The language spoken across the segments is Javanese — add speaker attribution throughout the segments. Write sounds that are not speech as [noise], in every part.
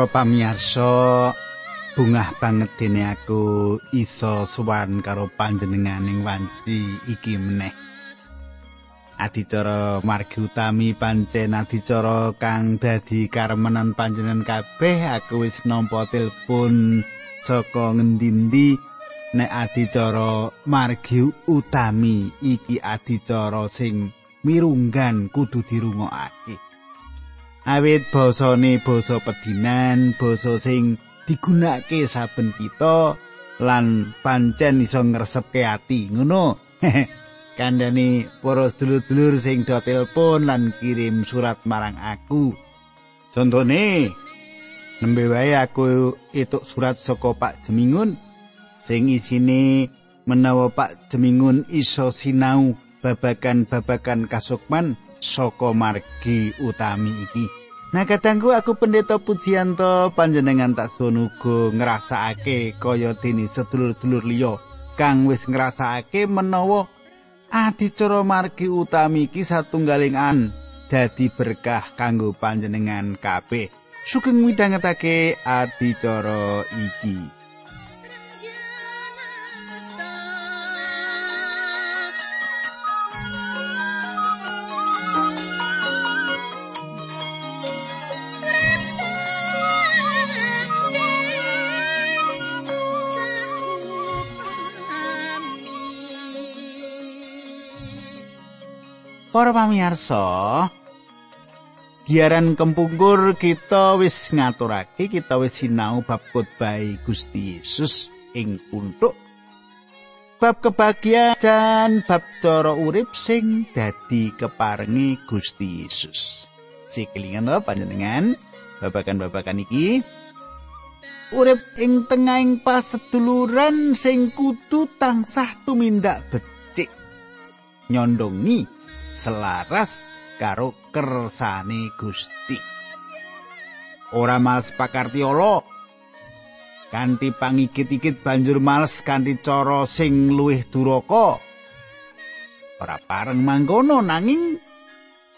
Speaker 1: Para pamirsa, bungah banget dene aku iso suwan karo panjenenganing wanci iki meneh. Adicara margi utami pancen adicara kang dadi karemenan panjenengan kabeh aku wis nampa telepon saka ngendi-endi nek adicara margi utami iki adicara sing mirunggan kudu dirungokake. Awit basane basa pedinan basa sing digunakake saben kita lan pancen iso ngresepke ati ngono. Kandhane para sedulur-dulur sing do telepon lan kirim surat marang aku. Contone nembe wae aku etuk surat saka Pak Jemingun sing isine menawa Pak Jemingun iso sinau babagan-babagan kasukman saka margi utami iki. Nah kadangku aku pendeta pujianto panjenengan tak sunugo ngrasakake kaya dene sedulur-dulur liya kang wis ngrasakake menawa adicara margi utami iki satunggaling an dadi berkah kanggo panjenengan kabeh. Sugeng midhangetake adicara iki. Para pamirsa, Giaran kempungkur kita wis ngaturake, kita wis sinau bab khotbah Gusti Yesus ing puntuk bab kebahagiaan bab cara urip sing dadi keparengi Gusti Yesus. Sikelingan to panjenengan babakan-babakan iki urip ing tengahing paseduluran sing kudu tansah tumindak becik nyondongi selaras karo kersane Gusti. Ora males pakarti Allah kanthi pangikit-ikit banjur males kanthi cara sing luwih duraka. Ora pareng mangkono nanging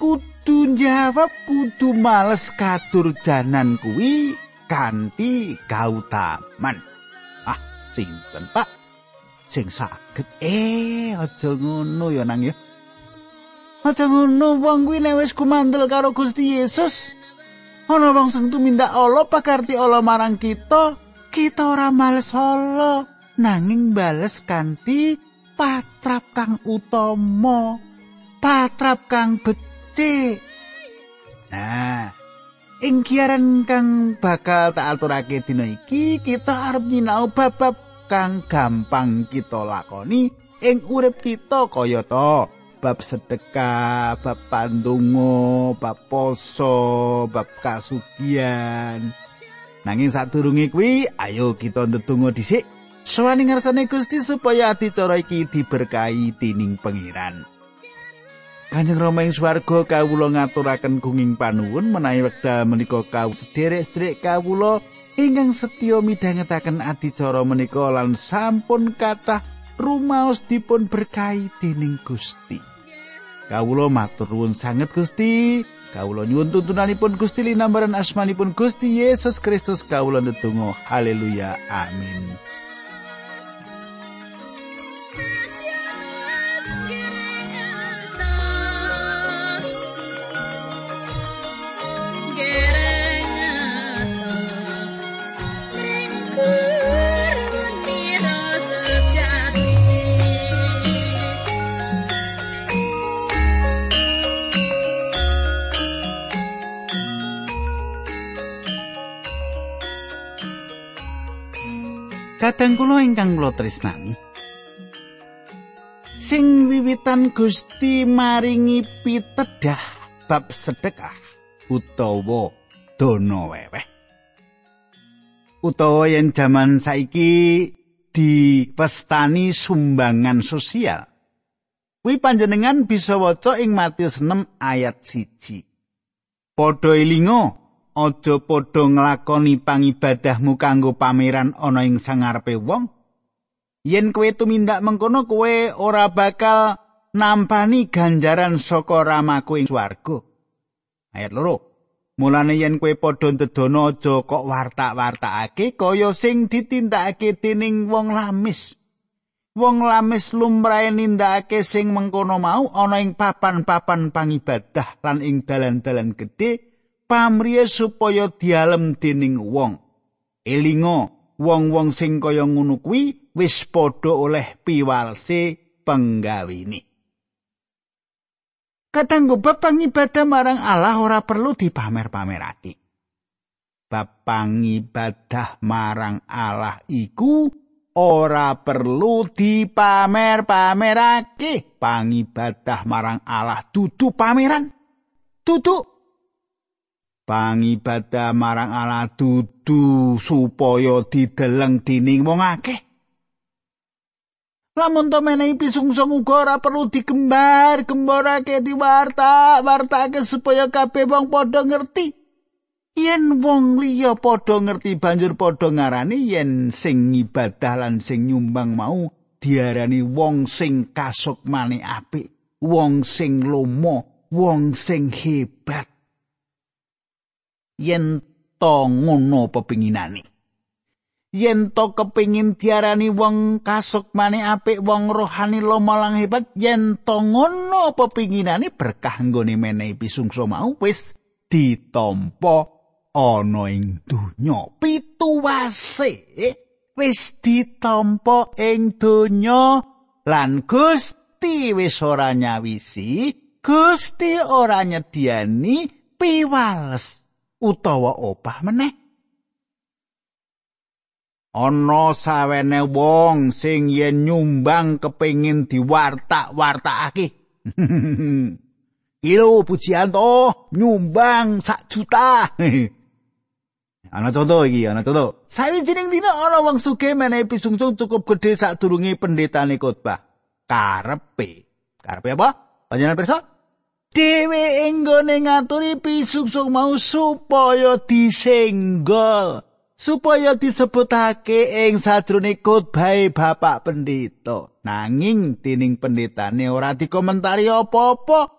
Speaker 1: kudu jawab kudu males kadurjanan kuwi kanthi gautaman. Ah, sinten Pak? Sing saged eh aja ngono ya nang ya. Aja ngono wong kuwi nek wis kumandel karo Gusti Yesus. Ana wong sing tumindak Allah pakarti Allah marang kita, kita ora males Allah, nanging bales kanthi patrap kang utama, patrap kang becik. Nah, ing kiaran kang bakal tak aturake dina iki, kita arep nyinau bab-bab kang gampang kita lakoni ing urip kita kaya to. Bab sedekah, bab pandonga, bab poso, bab kasugian. Nanging sadurunge kuwi, ayo kita ndedonga dhisik. Sawani ngarsane Gusti supaya adicara iki diberkahi dening pangeran. Kanjeng Rama ing swarga kawula ngaturaken gunging panuwun menawi wekdal menika kawula sederek-sederek kawula ingkang setya midhangetaken adicara menika lan sampun kathah rumaos dipun berkahi dening Gusti. Kawula matur nuwun sanget Gusti. Kawula nyuwun tuntunanipun Gusti linambaran asmanipun Gusti Yesus Kristus kawula ndedonga. Haleluya. Amin. Kadang kula ingkang kula tresnani. Sing wiwitan Gusti maringi pitedah bab sedekah utawa dana weweh. Utawa yen jaman saiki dipestani sumbangan sosial. Kuwi panjenengan bisa waca ing Matius 6 ayat 1. Padha elinga aja padha nglakoni pangibadahmu kanggo pameran ana ing sangarepe wong. Yen kowe tumindak mengkono kowe ora bakal nampani ganjaran saka ramaku ing swarga. Ayat loro. Mulane yen kowe padha ndedono aja kok wartak-wartakake kaya sing ditindakake dening wong lamis. Wong lamis lumrahe nindakake sing mengkono mau ana ing papan-papan pangibadah lan ing dalan-dalan gedhe pamriye supaya dialem dening wong. Elingo wong-wong sing kaya ngono kuwi wis padha oleh piwalse penggawini. Katanggo bab pangibadah marang Allah ora perlu dipamer-pamerake. Bab pangibadah marang Allah iku ora perlu dipamer-pamerake. Pangibadah marang Allah dudu pameran. Dudu pangibadah marang Allah dudu supaya dideleng dening wong akeh. Lamun to menehi pisungsung uga ora perlu digembar, gembarake diwarta, wartake supaya kabeh wong padha ngerti. Yen wong liya padha ngerti banjur padha ngarani yen sing ibadah lan sing nyumbang mau diarani wong sing kasukmane apik, wong sing lomo, wong sing hebat. Yen to ngono pepinginane. yen to kepingin diarani wong kasukmane apik wong rohani lomalang hebat yen to ngono pepinginane berkah nggone menehi pisungso mau wis ditampa ana ing donya. Pituwase wis ditampa ing donya. Lan Gusti wis ora nyawisi Gusti ora nyediani piwales utawa opah meneh ana sawene wong sing yen nyumbang kepengin diwartak-wartakake. [laughs] Ilo pujian to nyumbang sak juta. [laughs] ana contoh iki, ana contoh. Sawijining dina ana wong sugih menehi pisungsung cukup gedhe sadurunge pendetane khotbah. Karepe. Karepe apa? Panjenengan pirsa? Dewe enggone ngaturi pisungsung mau supaya disenggol. supaya disebutake ing sajrone khotbah Bapak Pendeta. Nanging dening pendetane ora dikomentari apa-apa.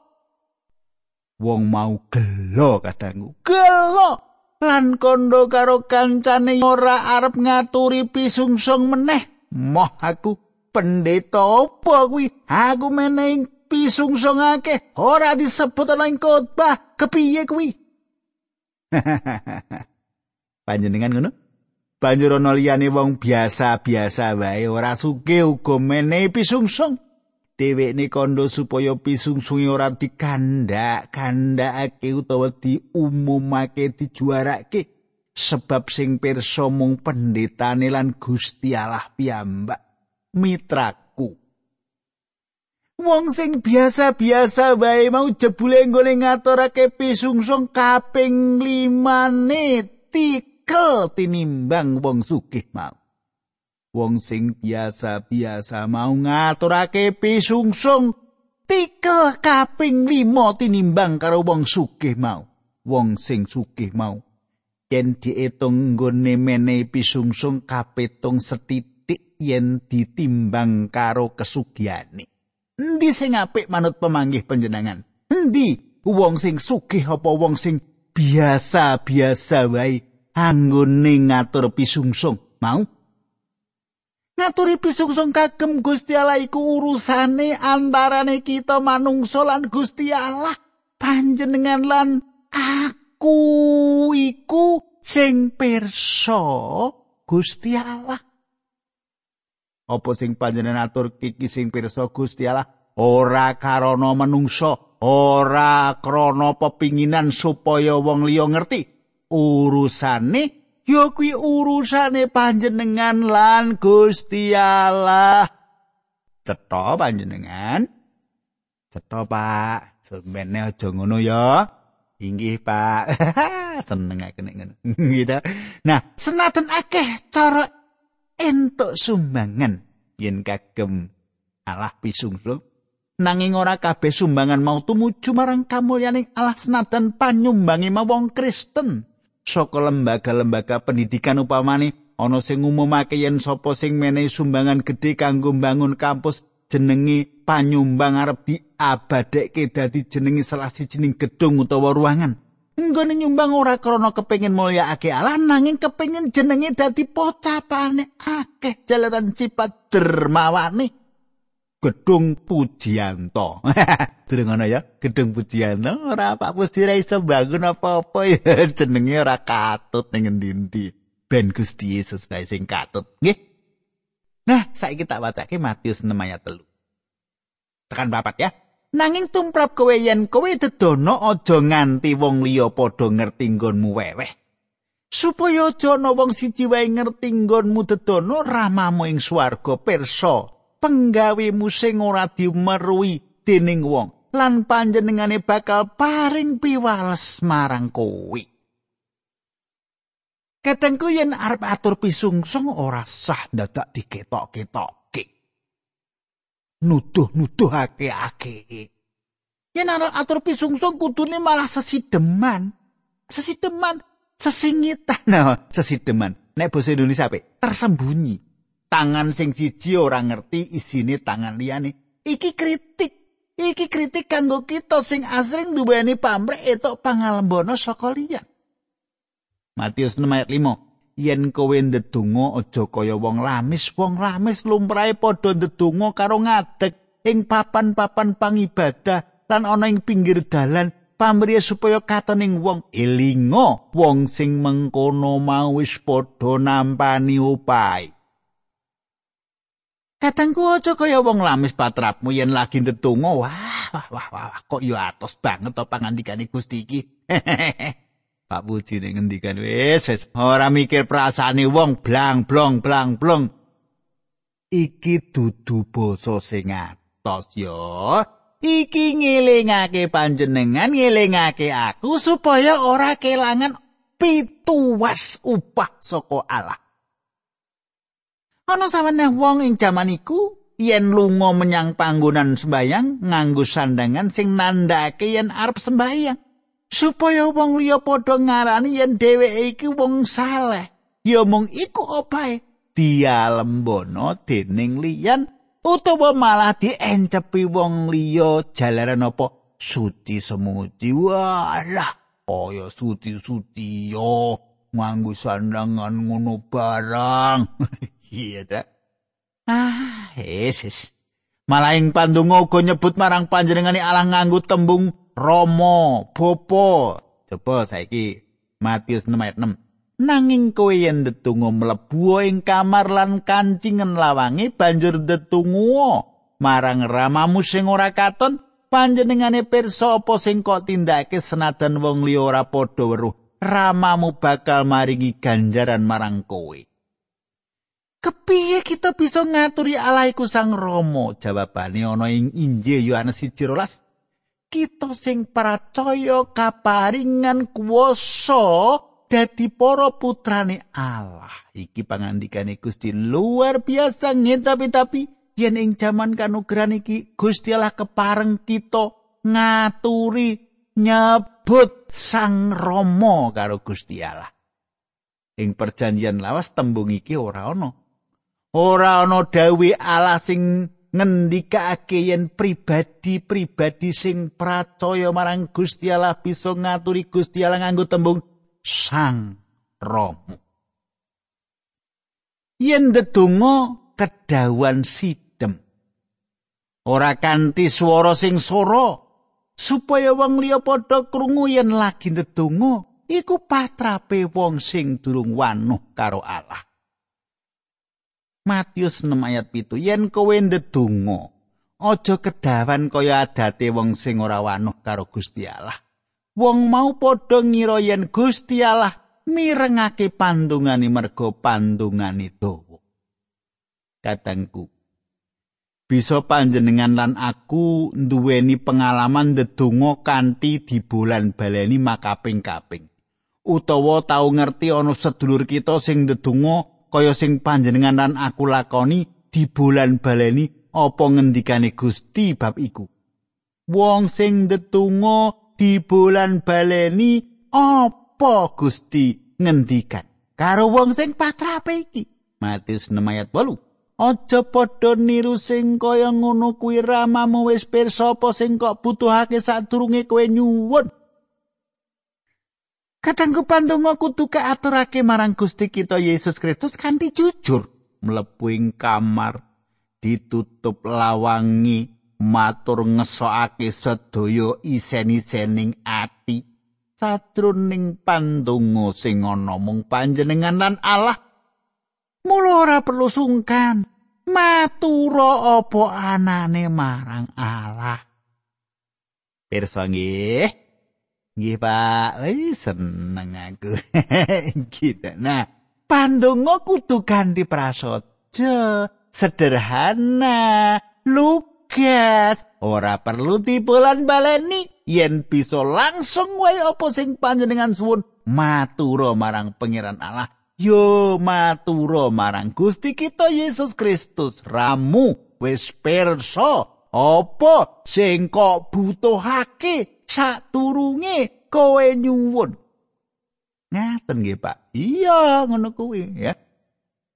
Speaker 1: Wong mau gelo kadangku. Gelo lan kondo karo kancane ora arep ngaturi pisungsung meneh. Moh aku pendeta apa kuwi? Aku meneng pisungsung akeh ora disebut ana ing khotbah. Kepiye kuwi? [laughs] panjenengan ngono banjur ana liyane wong biasa-biasa wae ora suke uga menehi pisungsung dhewekne kandha supaya pisungsunge ora dikandak-kandakake utawa diumumake dijuarake sebab sing pirsa mung pendetane lan Gusti Allah piyambak mitraku Wong sing biasa-biasa wae mau jebule nggone ngaturake pisungsung kaping limane tik cekel tinimbang wong sugih mau. Wong sing biasa-biasa mau ngaturake pisungsung tikel kaping lima tinimbang karo wong sugih mau. Wong sing sugih mau. Yen diitung nggone menehi pisungsung kapitung setitik yen ditimbang karo kesugihane. Endi sing apik manut pemanggih panjenengan? Endi? Wong sing sugih apa wong sing biasa-biasa wae anggone ngatur pisungsung? Mau? Ngaturi pisungsung kagem Gusti Allah iku urusane antarane kita manungsa lan Gusti Allah. Panjenengan lan aku iku sing pirsa Gusti Allah apa sing panjenengan atur iki sing pirsa Gusti Allah ora karana manungsa ora krana pepinginan supaya wong liya ngerti urusane ya kuwi urusane panjenengan lan Gusti Allah. Cetha panjenengan. Cetha Pak, sembene aja ngono ya. Inggih Pak. [laughs] Seneng aku ngono. gitu. Nah, senajan akeh cara entuk sumbangan. Yen kagem Allah pisungsung nanging ora kabeh sumbangan mau tumuju marang kamulyaning Allah senajan panyumbangi mawong Kristen. saka lembaga-lembaga pendidikan upamane ana sing ngumumake yen sapa sing menehi sumbangan gedhe kanggo mbangun kampus jenenge panyumbang arep diabadekke dadi jenenge salah sijining gedung utawa ruangan Nggone nyumbang ora krana kepengin mulyakake Allah nanging kepengin jenenge dadi pocapane akeh jalaran cipat dermawane. Gedung Pujianto. [laughs] Durung ana ya, Gedung Pujianto ora Pak Puji ra iso bangun apa-apa [laughs] ya jenenge ora katut ning endi-endi. Ben Gusti Yesus bae sing katut, nggih. Nah, saiki tak wacake Matius 6 ayat 3. Tekan papat ya. Nanging tumrap kowe yen kowe dedono aja nganti wong liya padha ngerti nggonmu weweh. Supaya aja ana wong siji wae ngerti nggonmu dedono ramamu ing swarga pirsa penggawemu sing ora dimerui dening wong lan panjenengane bakal paring piwales marang kowe. Ketengku yen arep atur pisungsung ora sah dadak diketok-ketok. Nuduh-nuduhake ake. Yen ana atur pisungsung kudune malah sesideman. Sesideman, sesingitan. [laughs] Nah, sesideman. Nek basa Indonesia apa? Tersembunyi. Tangan sing siji ora ngerti isine tangan liyane. Iki kritik. Iki kritik kanggo kita sing asring duweni pamrih etok pangalembono saka liyan. Matius 6 ayat 5. Yen kowe ndedonga aja kaya wong lamis wong lamis lumrahe padha ndedonga karo ngadeg ing papan-papan pangibadah lan ana ing pinggir dalan pamrih supaya katening wong elinga wong sing mengkono mau wis padha nampani upahe Katangku aja kaya wong lamis patrapmu yen lagi ndedonga wah wah wah kok yo atos banget to pangandikane Gusti iki [laughs] Pak Puji ning ngendikan wis wis ora mikir perasaane wong blang blong blang blong. Iki dudu basa sing atos ya. Iki ngelingake panjenengan ngelingake aku supaya ora kelangan pituwas upah saka Allah. Ana saweneh wong ing jaman iku yen lunga menyang panggonan sembayang nganggo sandangan sing nandhake yen arep sembayang. Supaya wong liya padha ngarani yen dheweke iki wong saleh ya mung iku opae dialembono dening liyan utawa malah diencepi wong liya jalaran apa? Suci semuci. Walah kaya suci-suci yo nganggo sandangan ngono barang. [laughs] Iya ta. Ah yesus malah ing pandonga uga nyebut marang panjenengane Allah nganggo tembung Romo, Bopo. Coba saiki Matius 6 ayat 6. Nanging kowe yen ndedonga mlebu ing kamar lan kancingen lawange banjur ndedonga marang ramamu sing ora katon panjenengane pirsa apa sing kok tindake senadan wong liya ora padha weruh ramamu bakal maringi ganjaran marang kowe Kepiye kita bisa ngaturi Allah iku Sang Rama? Jawabane ana ing Injil Yohanes 1:12. Kita sing percaya kaparingan kuwasa dadi para putrane Allah. Iki pangandikane Gusti luar biasa ngen tapi tapi yen ing jaman kanugrahan iki Gusti Allah kepareng kita ngaturi nyebut Sang Rama karo Gusti Allah. Ing perjanjian lawas tembung iki ora ana. Ora ana dawuh Allah sing ngendikake yen pribadi-pribadi sing percaya marang Gusti Allah bisa ngaturi Gusti Allah nganggo tembung Sang Rama. Yen ndedonga kedawan sidem. Ora kanthi swara sing soro supaya wong liya padha krungu yen lagi ndedonga iku patrape wong sing durung wanuh karo Allah. Matius 6 ayat pitu yen kowe ndedonga aja kedawan kaya adate wong sing ora wanuh karo Gusti Allah. Wong mau padha ngira yen Gusti Allah mirengake pandungane merga pandungane dawa. Katangku bisa panjenengan lan aku nduweni pengalaman ndedonga kanthi di bulan baleni makaping-kaping. Utawa tau ngerti ana sedulur kita sing ndedonga kaya sing panjenengan lan aku lakoni di bulan baleni apa ngendikane Gusti bab iku. Wong sing ndedonga di bulan baleni apa Gusti ngendikan karo wong sing patrape iki. Matius 6 ayat 8. Aja padha niru sing kaya ngono kuwi ramamu wis pirsa apa sing kok butuhake sadurunge kowe nyuwun. Kadangku pandonga kudu kaaturake marang Gusti kita Yesus Kristus kanthi jujur mlebu ing kamar ditutup lawangi matur ngesokake sedaya isen-isening ati. Sajroning pandonga sing ana mung panjenengan lan Allah mula ora perlu sungkan matura apa anane marang Allah. Pirsa nggih Nggih Pak, wis seneng aku. [laughs] gitu. Nah, pandonga kudu ganti prasaja, sederhana, lugas, ora perlu dibulan baleni yen bisa langsung wae apa sing panjenengan suwun matura marang pangeran Allah. Yo matura marang Gusti kita Yesus Kristus. Ramu wis pirsa apa sing kok butuhake saturunge kowe nyuwun. Ngaten nggih, Pak. Iya, ngono kuwi ya.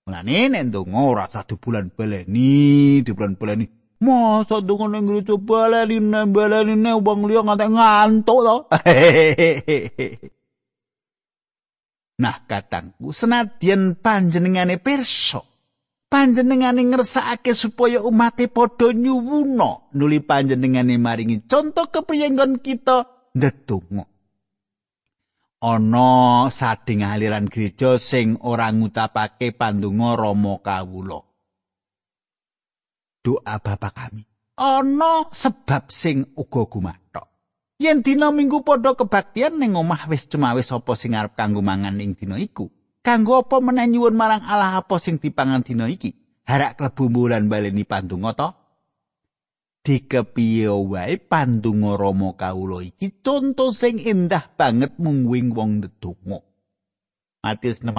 Speaker 1: Mulane nek ndonga ora satu bulan baleni, di bulan baleni. Masa ndonga ning ngrucu baleni, baleni ne liya ngantek ngantuk to. [laughs] nah, katangku senadyan panjenengane pirsa panjenengane ngersakake supaya umate padha nyuwuna nuli panjenengane maringi contoh kepriyengon kita ndedonga. Ana sading aliran gereja sing ora ngucapake pandonga Rama kawula. Doa Bapa kami. Ana sebab sing uga gumathok. Yen dina minggu padha kebaktian ning omah wis cemawis apa sing arep kanggo mangan ing dina iku kanggo apa meneh nyuwun marang Allah apa sing dipangan dina iki harak klebu bulan baleni pandonga to dikepiye wae pandonga Rama kawula iki conto sing endah banget mung wing wong ndedonga Matius 6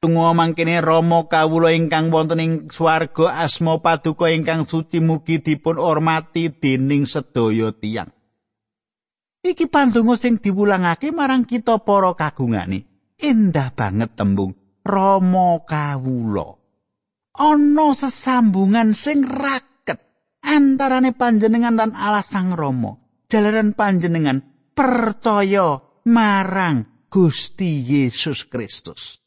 Speaker 1: Tunggu mangkene Rama kawula ingkang wonten ing swarga asma paduka ingkang suci mugi dipun hormati dening sedaya tiyang. Iki pandonga sing diwulangake marang kita para kagungane. Endah banget tembung Rama kawula. Ana sesambungan sing raket antarane panjenengan lan Allah Sang Rama. Jalaran panjenengan percaya marang Gusti Yesus Kristus.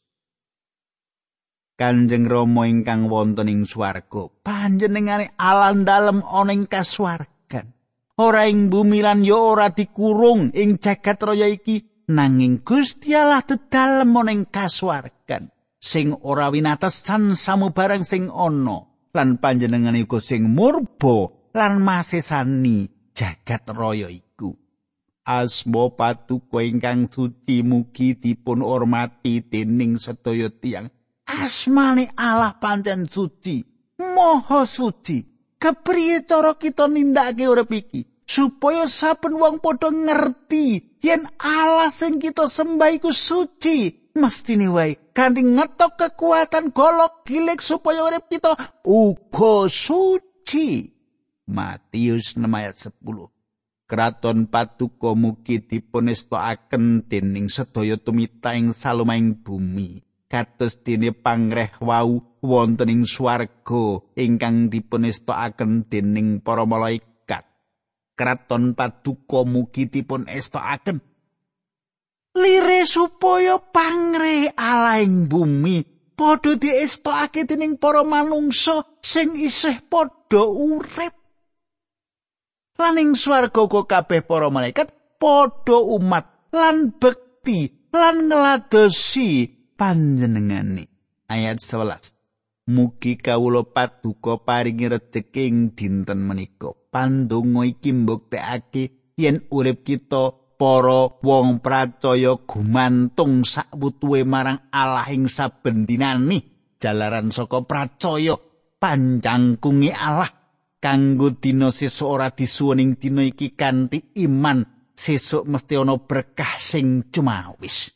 Speaker 1: Kanjeng Rama ingkang wonten ing swarga, panjenengane alam dalem ana ing kasuwargan. Ora ing bumi lan ya ora dikurung ing jagat raya iki nanging Gusti Allah dedalem ning kasuwargan. Sing ora winatesan samubarang sing ana lan panjenengan iku sing murba lan masesani jagat raya iku. Asma patuko ingkang suci mugi dipun hormati dening sedaya tiyang. Asmane Allah pancen suci moho suci. Kepriye cara kita nindakake urip iki supaya saben wong padha ngerti yen Allah sing kita sembah iku suci mestine wae. Kanthi ngetok kekuatan golok gilik supaya urip kita uga suci. Matius 6 ayat 10 Kraton patuko mugi dipunestakaken dening sedaya tumita ing salumahing bumi. Kados dene pangreh wau wonten ing swarga ingkang dipunestakaken dening para malaikat kraton paduka mugi dipun estokaken. Lire supaya pangre alaing bumi padha diestokake dening para manungsa sing isih padha urip. Lan ing swarga kabeh para malaikat padha umat lan bekti lan ngladosi panjenengane. Ayat 11 Mugi kawula paduka paringi rejeki ing dinten menika. Pandonga iki mbuktekake yen urip kita para wong pracaya gumantung sakwutuhe marang Allah ing saben dinani jalaran saka pracaya panjangkunge Allah kanggo dina sesuk ora disuwuning dina iki kanthi iman sesuk mesti ana berkah sing cumawis.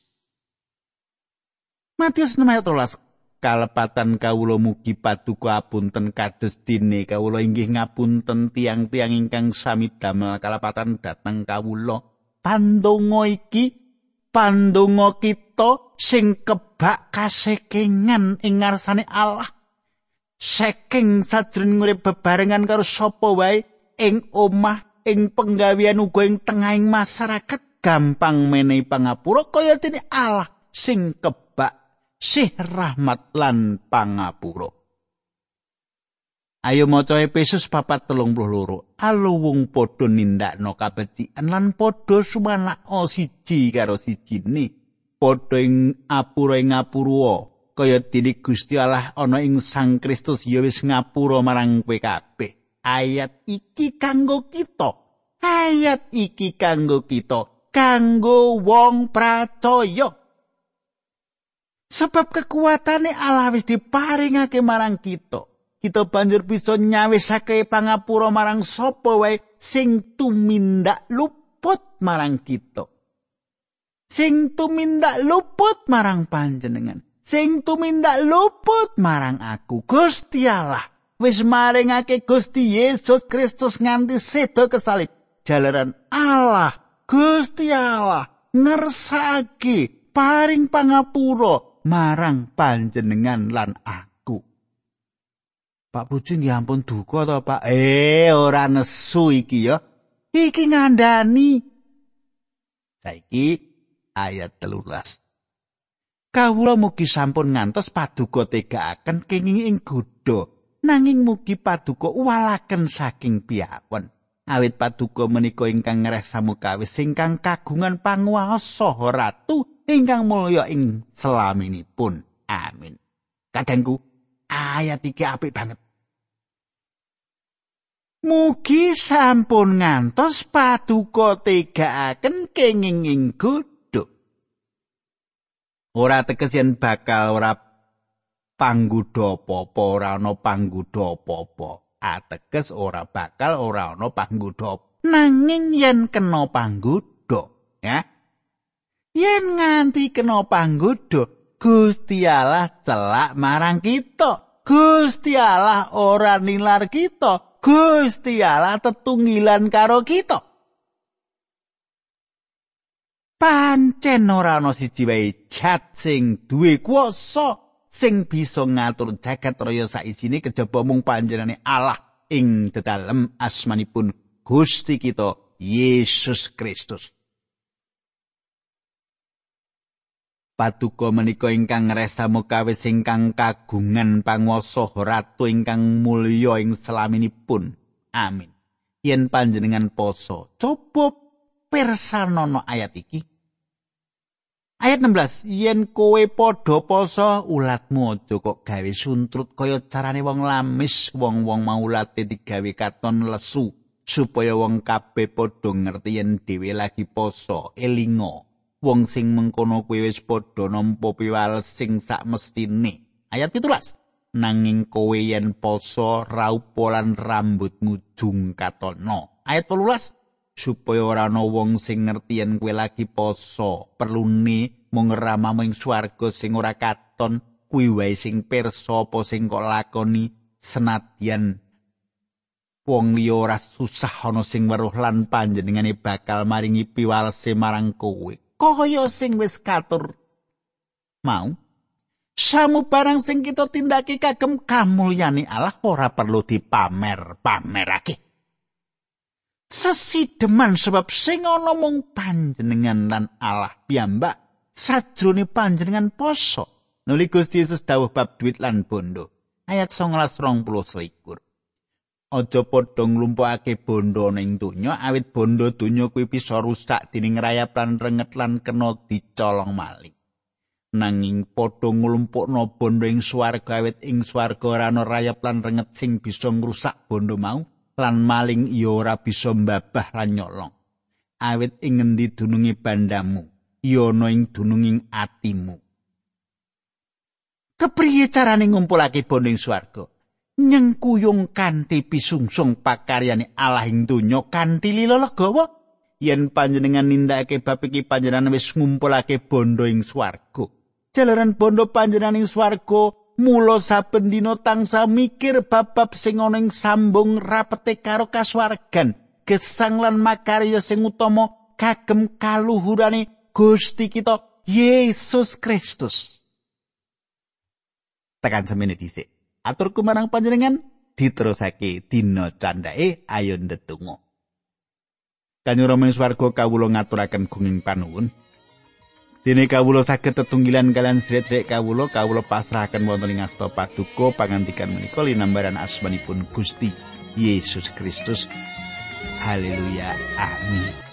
Speaker 1: Matius 6 kalepatan kawula mugi paduka apunten kados dene. Kawula inggih ngapunten tiang-tiang ingkang sami damel kalepatan dateng kawula. Pandonga iki pandonga kita sing kebak kasekengan ing ngarsane Allah. Saking sajroning urip bebarengan karo sapa wae ing omah ing penggawean uga ing tengahing masyarakat gampang menehi pangapura kaya dene Allah sing kebak sih rahmat lan pangapura. Ayo maca Efesus 4:32. Aluwung padha nindakno kabecikan lan padha sumanakna siji karo sijine. Padha ing apura ing ngapura kaya dene Gusti Allah ana ing Sang Kristus ya wis ngapura marang kowe kabeh. Ayat iki kanggo kita. Ayat iki kanggo kita. Kanggo wong pracaya. Sebab kekuatane Allah wis diparingake marang kita. kita banjur bisa nyawisake pangapura marang sapa wae sing tumindak luput marang kita. Sing tumindak luput marang panjenengan. Sing tumindak luput marang aku. Gusti Allah wis maringake Gusti Yesus Kristus nganti sedo kesalib. Jalaran Allah, Gusti Allah ngersake paring pangapura marang panjenengan lan aku. Pak Pucu nggih ampun duka to, Pak. Eh, ora nesu iki ya. Iki ngandani. Saiki ayat telulas. Kawula mugi sampun ngantos paduka tegakaken kenging ing godha nanging mugi paduka walaken saking piyawon. Awit paduka menika ingkang ngresa mukawis ingkang kagungan panguwasa ratu ingkang mulya ing selaminipun. Amin. Kadangku ayat iki apik banget. Mugi sampun ngantos paduka tegakaken kenging ing godhok. Ora teges yen bakal ora panggudha apa-apa, ora ana panggudha apa-apa. Ateges ora bakal ora ana panggudha. Nanging yen kena panggudha, ya. Yen nganti kena panggudha, Gusti Allah celak marang kita. Gusti Allah ora nilar kita. Gusti Allah tetunggilan karo kita. Pancen ora ana siji wae cat sing duwe kuasa sing bisa ngatur jagat raya saisine kejaba mung panjenengane Allah ing dedalem asmanipun Gusti kita Yesus Kristus. Paduka menika ingkang ngresa mukawis ingkang kagungan panguwasa ratu ingkang mulya ing selaminipun. Amin. Yen panjenengan poso, coba persanana ayat iki. Ayat 16, yen kowe padha poso, ulatmu aja kok gawe suntrut kaya carane wong lamis, wong-wong maulate digawe katon lesu supaya wong kabeh padha ngerti yen dhewe lagi poso, elingo. Wong sing mengkono kuwi wis padha nampa piwales sing sak mestine. Ayat 17. Nanging kowe yen poso raupo lan rambutmu jung katono. Ayat 18. Supaya ora ana wong sing ngerti yen kowe lagi poso, perlune mung ramamu ing swarga sing ora katon kuwi wae sing pirsa apa sing kok lakoni senadyan wong liya ora susah ana sing weruh lan panjenengane bakal maringi piwalese marang kowe kaya sing wis katur. Mau? Samu barang sing kita tindaki kagem kamulyane Allah ora perlu dipamer-pamerake sesideman sebab sing ana mung panjenengan lan Allah piyambak sajrone panjenengan poso. Nuli Gusti Yesus dawuh bab duit lan bondo ayat 19 20 aja padha nglumpukake bondo ning donya awit bondo donya kuwi bisa rusak dening rayap lan renget lan kena dicolong malih nanging padha nglumpukno bondo ing swarga awit ing swarga ora ana rayap lan renget sing bisa ngrusak bondo mau lan maling iya ora bisa mbabah lan nyolong. Awit ing ngendi dununge bandamu? Iya ana ing dununging atimu. Kepriye carane ngumpulake bondo ing swarga nyengkuyung kanthi pisungsung pakaryane Allah ing donya kanthi lila legawa. Yen panjenengan nindakake bab iki panjenengan wis ngumpulake bondo ing swarga. Jalaran bondo panjenengan ing swarga mula saben dina tangsa mikir bab-bab sing ana ing sambung rapete karo kaswargan. Gesang lan makarya sing utama kagem kaluhurane Gusti kita Yesus Kristus. Tekan semene dhisik aturku marang panjenengan diterusake dina candhae ayo ndedonga Kanjeng Rama ing swarga kawula ngaturaken gunging panuwun. Dene kawula saged tetunggilan kalian sedherek kawula kawula pasrahaken wonten ing asta paduka pangandikan menika linambaran asmanipun Gusti Yesus Kristus. Haleluya. Amin.